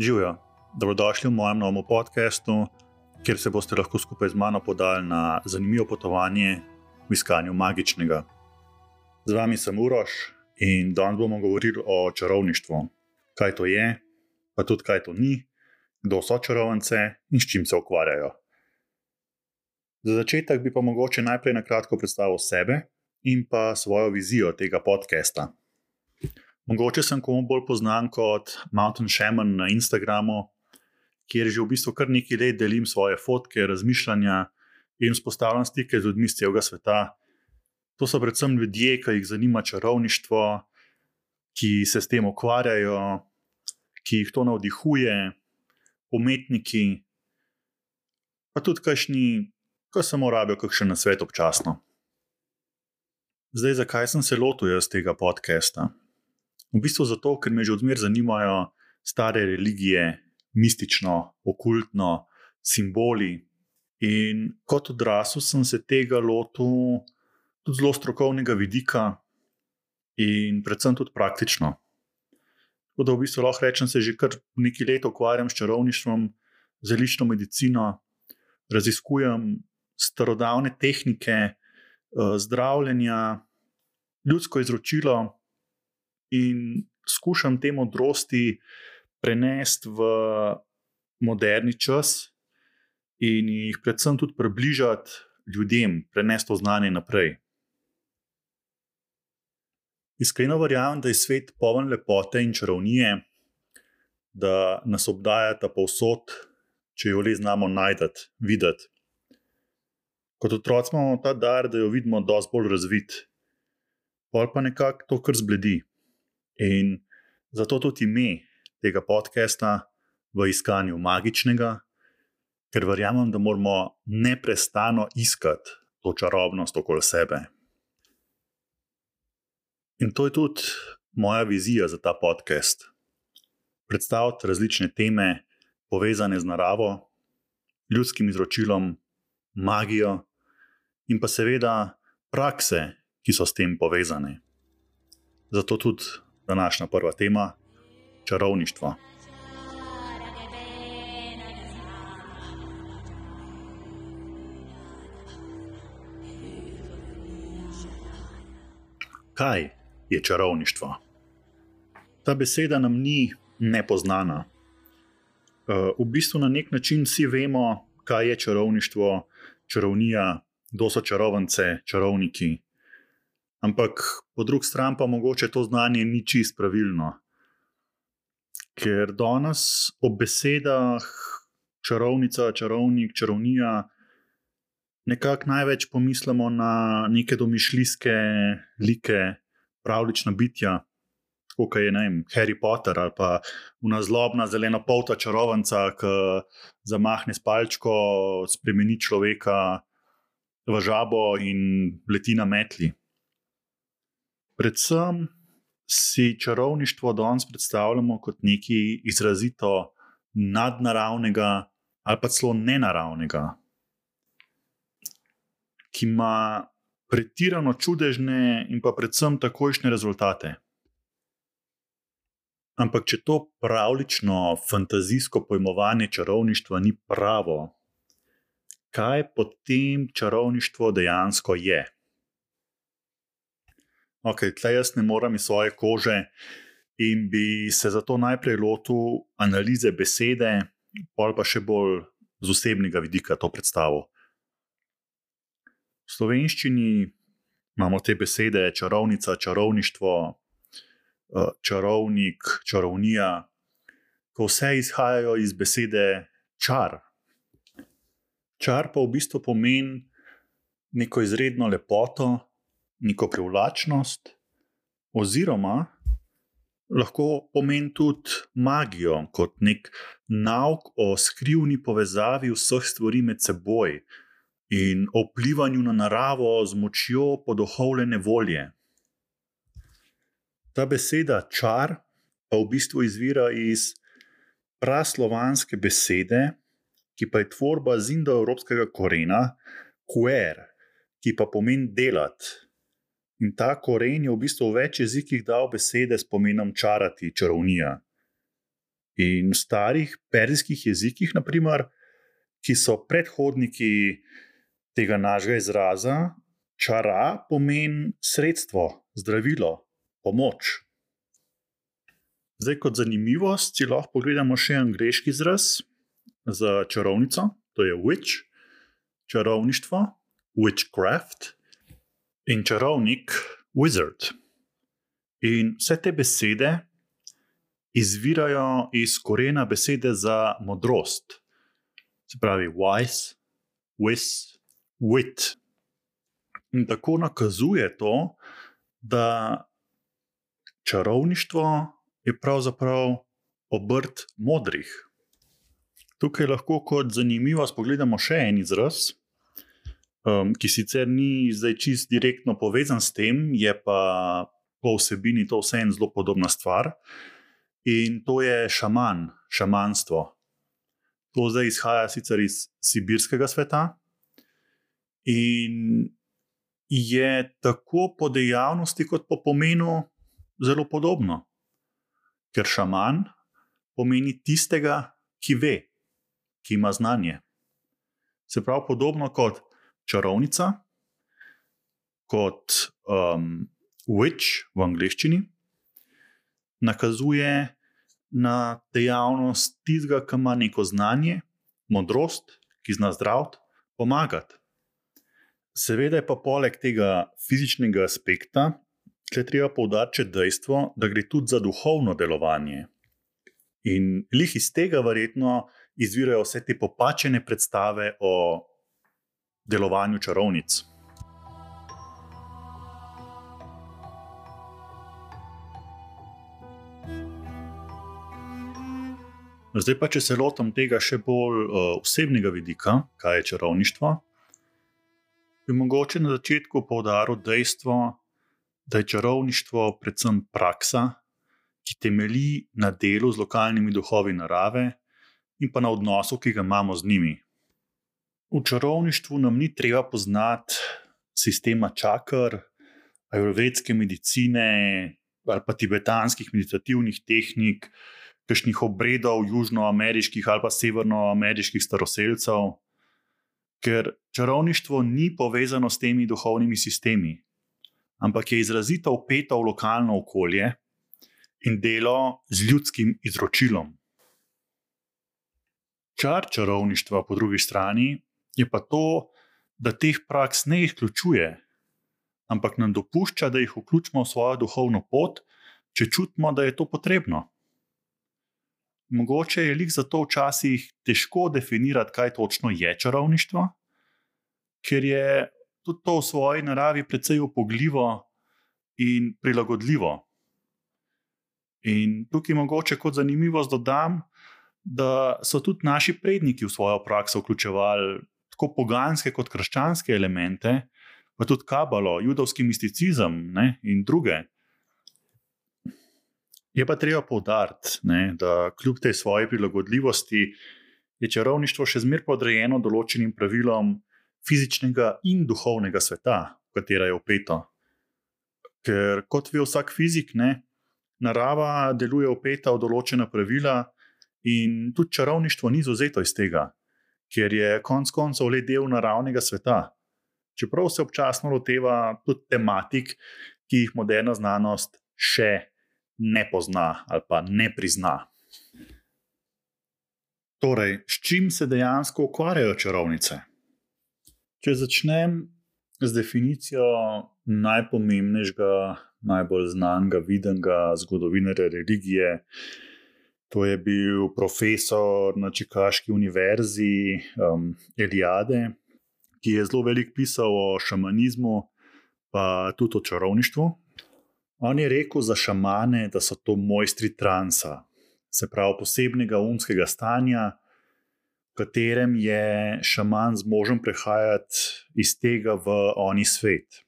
Živijo, dobrodošli v mojem novem podkastu, kjer se boste lahko skupaj z mano podali na zanimivo potovanje v iskanju magičnega. Z vami sem Uroš in danes bomo govorili o čarovništvu. Kaj to je, pa tudi kaj to ni, kdo so čarovnice in s čim se ukvarjajo. Za začetek bi pa mogoče najprej na kratko predstavil sebe in pa svojo vizijo tega podcasta. Mogoče sem komu bolj znan kot Mountain Shaman na Instagramu, kjer že v bistvu kar nekaj let delim svoje fotke, razmišljanja in vzpostavljam stike z ljudmi iz celega sveta. To so predvsem ljudje, ki jih zanima čarovništvo, ki se s tem ukvarjajo, ki jih to navdihuje, umetniki, pa tudi kašni, ki samo rabijo kakšen na svet občasno. Zdaj, zakaj sem se lotil jaz tega podcasta? V bistvu zato, ker me že odmer zanimajo stare religije, mistično, okultno, simboli. In kot odrasel sem se tega lotil tudi zelo strokovnega vidika in predvsem tudi praktično. Tako da v bistvu lahko rečem, da se že kar nekaj let ukvarjam s čarovništvom, z lično medicino, raziskujem starodavne tehnike. Eh, zdravljenja, ljudsko izročilo in skušam te modrosti prenesti v moderni čas in jih predvsem tudi približati ljudem, prenesti to znanje naprej. Iskreno verjamem, da je svet poln lepote in čarovnije, da nas obdajata povsod, če jo le znamo najti, videti kot otroci imamo ta dar, da jo vidimo, da je bolj razvit, pol pa nekako to kar zbledi. In zato tudi ime tega podcasta v iskanju magičnega, ker verjamem, da moramo neustano iskati to čarobnost okoli sebe. In to je tudi moja vizija za ta podcast. Predstaviti različne teme, povezane z naravo, ljudskim izročilom, magijo in pa seveda prakse, ki so s tem povezane. Zato tudi današnja prva tema: čarovništvo. Kaj je čarovništvo? Ta beseda nam ni nepoznana. Eh, v bistvu na nek način vsi vemo, kaj je čarovništvo, čarovnija, kdo so čarovnice, čarovniki. Ampak po drugi strani pa mogoče to znanje ni čist pravilno. Ker danes o besedah čarovnica, čarovnik, čarovnija nekako največ pomislimo na neke domišljijske like, pravlična bitja. Kot je vem, Harry Potter ali pa unazlobna zelena polta čarovnica, ki zamahne s palčko, spremeni človeka, v žabo in leti na metli. Predvsem si čarovništvo danes predstavljamo kot nekaj izrazito nadnaravnega ali pa celo nenaravnega, ki ima pretirano čudežne in pa predvsem takojšnje rezultate. Ampak, če to pravlično, fantazijsko pojmovanje čarovništva ni pravo, kaj potem čarovništvo dejansko je. Ok, tle jaz ne morem iz svoje kože in bi se zato najprej lotil analize besede, pa pa še bolj z osebnega vidika to predstavo. V slovenščini imamo te besede čarovnica, čarovništvo, eh, čarovnik, čarovnija, ko vse izhajajo iz besede čar. Čar pa v bistvu pomeni neko izredno lepoto, neko privlačnost, oziroma lahko pomeni tudi magijo, kot nek nauk o skrivni povezavi vseh stvari med seboj in o vplivanju na naravo z močjo podohovljene volje. Ta beseda čar pa v bistvu izvira iz praslovanske besede ki pa je tvorba z indoevropskega korena, quer, ki pa pomeni delati. In ta koren je v bistvu v več jezikih dal besede s pomenom čarati, čarovnija. In v starih perzijskih jezikih, naprimer, ki so predhodniki tega našega izraza, čara pomeni sredstvo, zdravilo, pomoč. Zdaj, kot zanimivost, si lahko pogledamo še angliški izraz za čarovnico, to je witch, čarovništvo, witchcraft in čarovnik, wizard. In vse te besede izvirajo iz korena besede za modrost, se pravi wise, wis, wit. In tako nakazuje to, da čarovništvo je pravzaprav obrt modrih. Tukaj lahko kot zanimivo pogledamo še en izraz, um, ki sicer ni zdaj čist direktno povezan s tem, je pa po vsebini to vseeno zelo podobna stvar. In to je šaman, šamanstvo. To zdaj izhaja sicer iz sibirskega sveta in je tako po dejavnosti, kot po pomenu, zelo podobno. Ker šaman pomeni tistega, ki ve, ki ima znanje. Se pravi, podobno kot čarovnica, kot um, witch v angleščini, nakazuje na dejavnost tistega, ki ima neko znanje, modrost, ki zna zdraviti, pomagati. Seveda je pa poleg tega fizičnega aspekta, če treba poudariti dejstvo, da gre tudi za duhovno delovanje. In lih iz tega verjetno izvirajo vse te popačene predstave o delovanju čarovnic. Zdaj pa, če se lotim tega še bolj uh, osebnega vidika, kaj je čarovništvo, bi mogoče na začetku poudaril dejstvo, da je čarovništvo predvsem praksa, ki temelji na delu z lokalnimi duhovi narave in pa na odnosu, ki ga imamo z njimi. V čarovništvu nam ni treba poznati sistema čakr, ajurvedske medicine ali pa tibetanskih meditativnih tehnik, kakšnih obredov južnoameriških ali pa severnoameriških staroseljcev, ker čarovništvo ni povezano s temi duhovnimi sistemi, ampak je izrazito upeto v lokalno okolje in delo z ljudskim izročilom. Čar čarovništva, po drugi strani, je pa to, da teh praks ne izključuje, ampak nam dopušča, da jih vključimo v svojo duhovno pot, če čutimo, da je to potrebno. Mogoče je lik zato včasih težko definirati, kaj točno je čarovništvo, ker je tudi to v svoji naravi precej upogljivo in prilagodljivo. In tukaj mogoče kot zanimivost dodam, da so tudi naši predniki v svojo prakso vključevali tako poganske kot krščanske elemente, pa tudi kabalo, judovski misticizem ne, in druge. Je pa treba povdariti, da kljub tej svoji prilagodljivosti je čarovništvo še zmeraj podrejeno določenim pravilom fizičnega in duhovnega sveta, v katera je upeto. Ker, kot ve vsak fizik, ne, narava deluje upeta v določena pravila, in tudi čarovništvo ni izuzeto iz tega, ker je konec koncev le del naravnega sveta. Čeprav se občasno loteva tudi tematik, ki jih moderna znanost še ne pozna ali pa ne prizna. Torej, s čim se dejansko ukvarjajo čarovnice? Če začnem z definicijo najpomembnejšega, najbolj znanega, videnega zgodovinarja religije, to je bil profesor na Čikaški univerzi um, Eliade, ki je zelo veliko pisal o šamanizmu, pa tudi o čarovništvu. On je rekel za šamane, da so to mojstri transa, se pravi posebnega umskega stanja, v katerem je šaman zmožen prehajati iz tega v oni svet.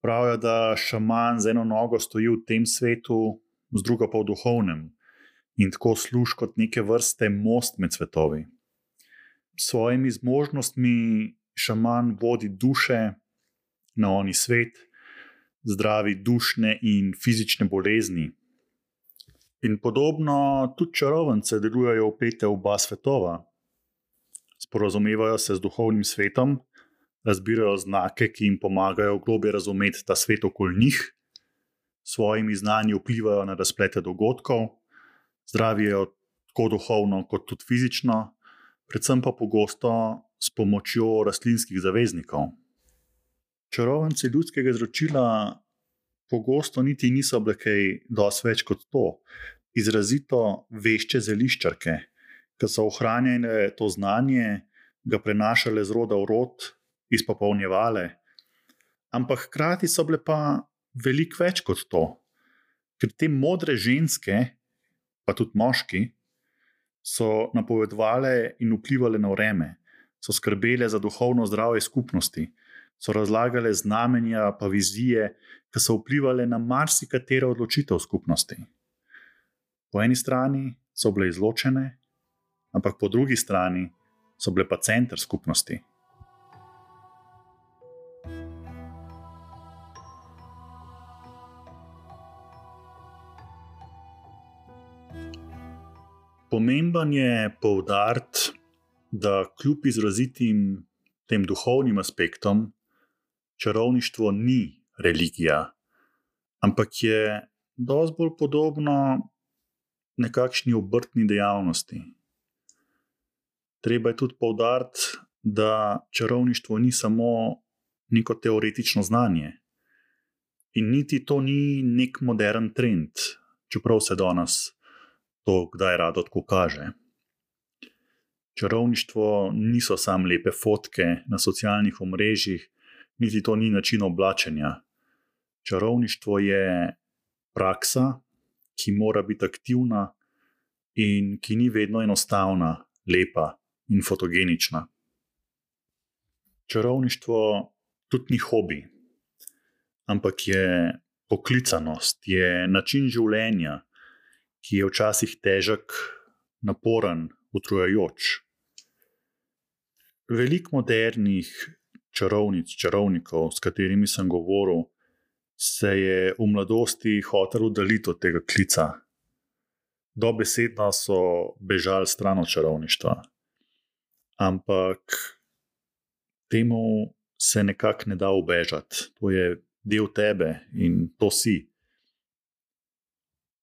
Pravijo, da šaman z eno nogo stoji v tem svetu, z drugo pa v duhovnem in tako služi kot neke vrste most med svetovi. S svojimi zmožnostmi šaman vodi duše na oni svet zdravi dušne in fizične bolezni. In podobno tudi čarovnice delujejo upete v oba svetova. Sporozumevajo se z duhovnim svetom, razbirajo znake, ki jim pomagajo globje razumeti ta svet okoli njih, svojimi znanji vplivajo na razplete dogodkov, zdravijo tako duhovno, kot tudi fizično, predvsem pa pogosto s pomočjo rastlinskih zaveznikov. Čarovnice ljudskega izročila pogosto niti niso bile kaj dosti več kot to, izrazito vešče zeliščarke, ki so ohranjene to znanje, ga prenašale z roda v rod, izpopolnjevale. Ampak hkrati so bile pa veliko več kot to, ker te modre ženske, pa tudi moški, so napovedovale in vplivali na vreme, so skrbele za duhovno zdravje skupnosti, so razlagale znamenja, pa vizije, ki so vplivali na marsikatero odločitev skupnosti. Po eni strani so bile izločene, ampak po drugi strani so bile pa center skupnosti. Pomemben je poudariti, da kljub izrazitim tem duhovnim aspektom, čarovništvo ni religija, ampak je dosti bolj podobno nekakšni obrtni dejavnosti. Treba je tudi poudariti, da čarovništvo ni samo neko teoretično znanje. In niti to ni nek modern trend, čeprav se danes to kdaj rado tako kaže. Čarovništvo niso samo lepe fotke na socialnih omrežjih, niti to ni način oblačenja. Čarovništvo je praksa, ki mora biti aktivna in ki ni vedno enostavna, lepa in fotogenična. Čarovništvo tudi ni hobi, ampak je poklicanost, je način življenja, ki je včasih težek, naporen, utrujajoč. Veliko modernih čarovnic, čarovnikov, s katerimi sem govoril, se je v mladosti hotel udaliti od tega klica. Dobesedno so bežali stran od čarovništva. Ampak temu se nekako ne da ubežati, to je del tebe in to si.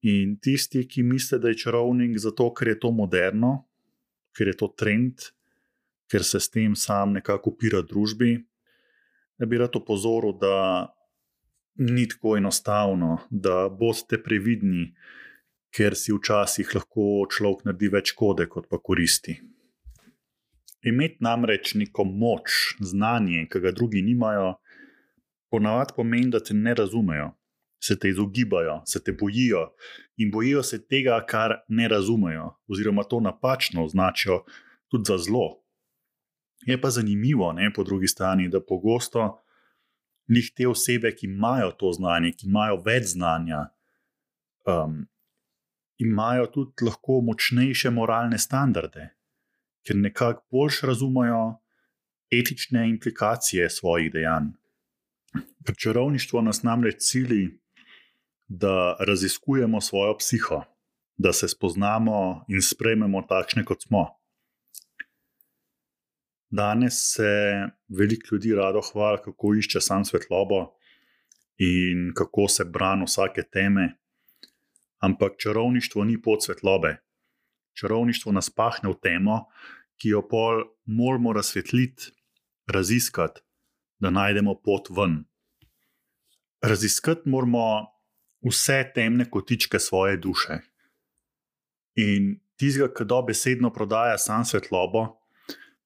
In tisti, ki mislijo, da je čarovnik zato, ker je to moderno, ker je to trend, ker se s tem sam nekako upira družbi. Da bi rad opozoril, da ni tako enostavno, da boste previdni, ker si včasih lahko človek naredi več škode, kot pa koristi. Imeti namreč neko moč, znanje, ki ga drugi nimajo, ponavadi pomeni, da te ne razumejo, se te izogibajo, se te bojijo in bojijo se tega, kar ne razumejo, oziroma to napačno označijo tudi za zlo. Je pa zanimivo, ne, po drugi strani, da pogosto njih te osebe, ki imajo to znanje, ki imajo več znanja, um, imajo tudi lahko močnejše moralne standarde, ker nekako bolj razumejo etične implikacije svojih dejanj. Čarovništvo nas namreč cili, da raziskujemo svojo psiho, da se spoznamo in sprejmemo takšne, kot smo. Danes se veliko ljudi rado hvali, kako išče sam svetlobo in kako se brani vsake teme. Ampak čarovništvo ni pot svetlobe. Čarovništvo nas pahne v temo, ki jo pol moramo razsvetliti, raziskati, da najdemo pot ven. Raziskati moramo vse temne kotičke svoje duše. In tistega, ki dobesedno prodaja sam svetlobo,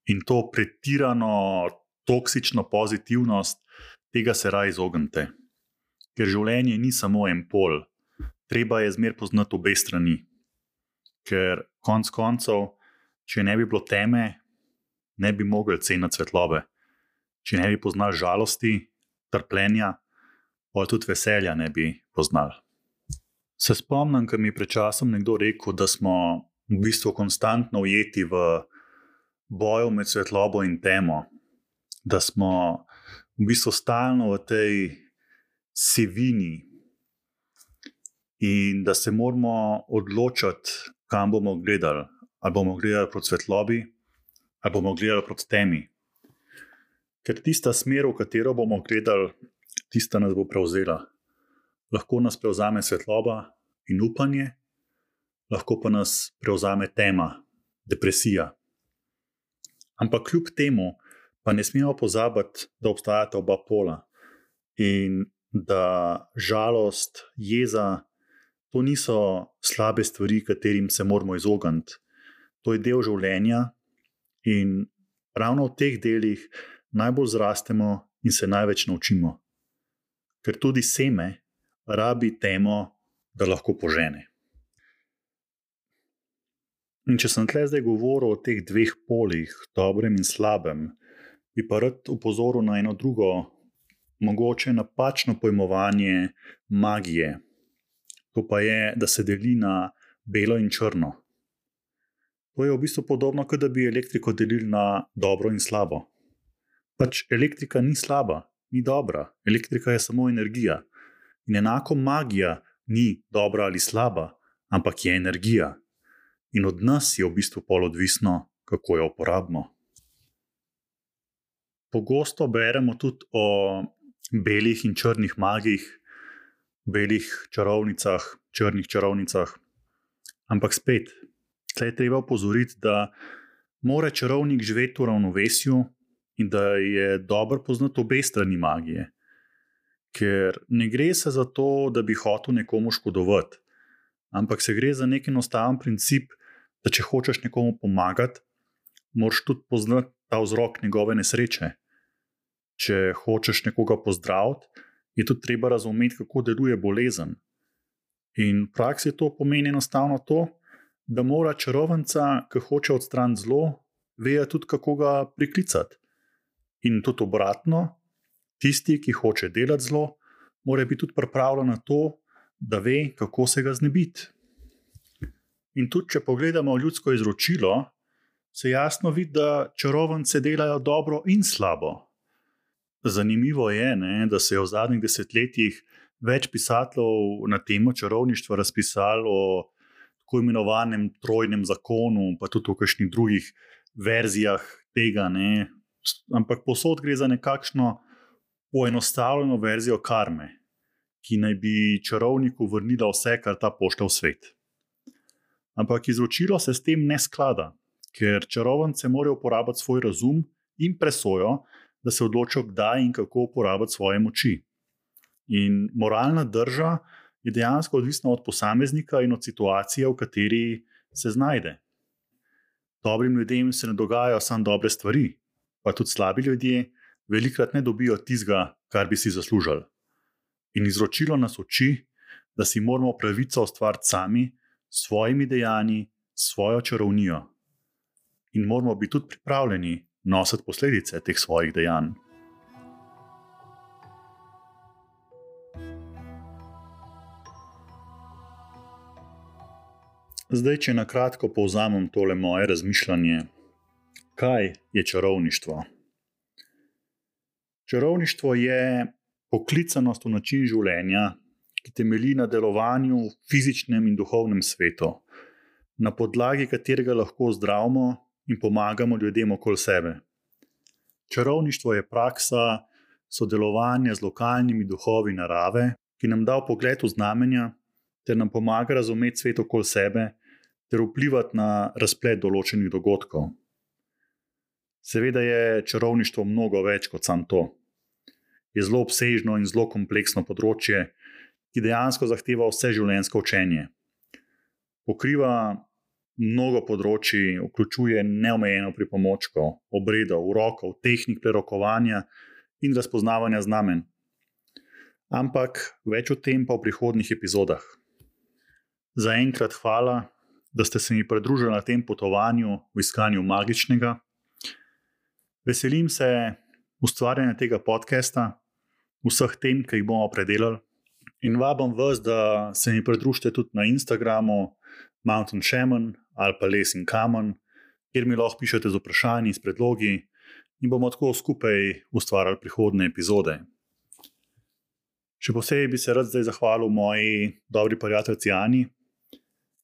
in to pretirano toksično pozitivnost, tega se raje izognite. Ker življenje ni samo en pol, treba je zmer poznati obe strani. Ker konec koncev, če ne bi bilo teme, ne bi mogli ceniti svetlobe. Če ne bi poznali žalosti, trpljenja, pa tudi veselja ne bi poznali. Se spomnim, ko mi je pred časom nekdo rekel, da smo v bistvu konstantno ujeti v boju med svetlobo in temo, da smo v bistvu stalno v tej sivini. in da se moramo odločiti, kam bomo gledali. Ali bomo gledali proti svetlobi, ali bomo gledali proti temi. Ker tista smer, v katero bomo gledali, tista nas bo prevzela. Lahko nas prevzame svetloba in upanje, lahko pa nas prevzame tema, depresija. Ampak kljub temu, pa ne smemo pozabiti, da obstajata oba pola in da žalost, jeza, to niso slabe stvari, katerim se moramo izogniti. To je del življenja in ravno v teh delih najbolj zrastemo in se največ naučimo. Ker tudi seme rabi temo, da lahko požene. In če sem tle zdaj govoril o teh dveh polih, dobrem in slabem, bi pa rad upozoril na eno drugo, mogoče napačno pojmovanje magije. To pa je, da se deli na belo in črno. To je v bistvu podobno, kot da bi elektriko delili na dobro in slabo. Pač elektrika ni slaba, ni dobra, elektrika je samo energija. In enako magija ni dobra ali slaba, ampak je energija. In od nas je v bistvu pol odvisno, kako jo uporabimo. Pogosto beremo tudi o belih in črnih magih, belih čarovnicah, črnih čarovnicah. Ampak spet, tukaj je treba opozoriti, da mora čarovnik živeti v ravnovesju in da je dobro poznati obe strani magije. Ker ne gre se za to, da bi hotel nekomu škodovati, ampak se gre za nek enostaven princip, da če hočeš nekomu pomagati, moraš tudi poznati ta vzrok njegove nesreče. Če hočeš nekoga pozdraviti, je tudi treba razumeti, kako deluje bolezen. In v praksi to pomeni enostavno to, da mora čarovnica, ki hoče odstraniti zlo, vedeti tudi, kako ga priklicati. In tudi obratno, tisti, ki hoče delati zlo, mora biti tudi pripravljen na to, da ve, kako se ga znebiti. In tudi, če pogledamo ljudsko izročilo, se jasno vidi, da čarovnice delajo dobro in slabo. Zanimivo je, ne, da se je v zadnjih desetletjih več pisateljev na temo čarovništva razpisalo o tako imenovanem trojnem zakonu, pa tudi o kakšnih drugih verzijah tega. Ne. Ampak posod gre za nekakšno poenostavljeno verzijo karme, ki naj bi čarovniku vrnila vse, kar ta pošta v svet. Ampak izročilo se s tem ne sklada, ker čarovnice morajo uporabiti svoj razum in presojo, da se odločijo, kdaj in kako uporabiti svoje moči. In moralna drža je dejansko odvisna od posameznika in od situacije, v kateri se znajde. Dobrim ljudem se ne dogajajo samo dobre stvari, pa tudi slabi ljudje velikokrat ne dobijo tistega, kar bi si zaslužili. In izročilo nas uči, da si moramo pravico ustvariti sami, s svojimi dejanji, s svojo čarovnijo. In moramo biti tudi pripravljeni nositi posledice teh svojih dejanj. Zdaj, če na kratko povzamem tole moje razmišljanje, kaj je čarovništvo? Čarovništvo je poklicanost v način življenja, ki temelji na delovanju v fizičnem in duhovnem svetu, na podlagi katerega lahko zdravimo in pomagamo ljudem okoli sebe. Čarovništvo je praksa sodelovanja z lokalnimi duhovi narave, ki nam da pogled v znamenja, ter nam pomaga razumeti svet okoli sebe, ter vplivati na razplet določenih dogodkov. Seveda je čarovništvo mnogo več kot samo to. Je zelo obsežno in zelo kompleksno področje, ki dejansko zahteva vse življenjsko učenje. Pokriva mnogo področji, vključuje neomejeno pripomočkov, obredov, urokov, tehnik prerokovanja in razpoznavanja znamen. Ampak več o tem pa v prihodnih epizodah. Za enkrat hvala, da ste se mi pridružili na tem potovanju v iskanju magičnega. Veselim se ustvarjanja tega podcasta, vseh tem, ki jih bomo predelali, in vabim vas, da se mi pridružite tudi na Instagramu, Mountain Shaman ali pa Les in Kamen, kjer mi lahko pišete z vprašanji, s predlogi in bomo tako skupaj ustvarjali prihodne epizode. Še posebej bi se rad zdaj zahvalil moji dobri prijateljici Ani,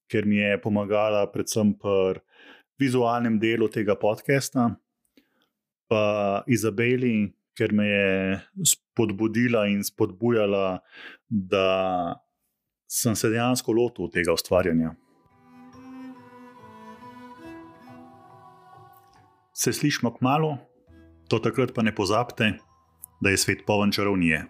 ker mi je pomagala predvsem pri vizualnem delu tega podcasta, pa Izabeli, ker me je spodbudila in spodbujala, da sem se dejansko lotil tega ustvarjanja. Se slišmo k malu, to takrat pa ne pozabite, da je svet poln čarovnije.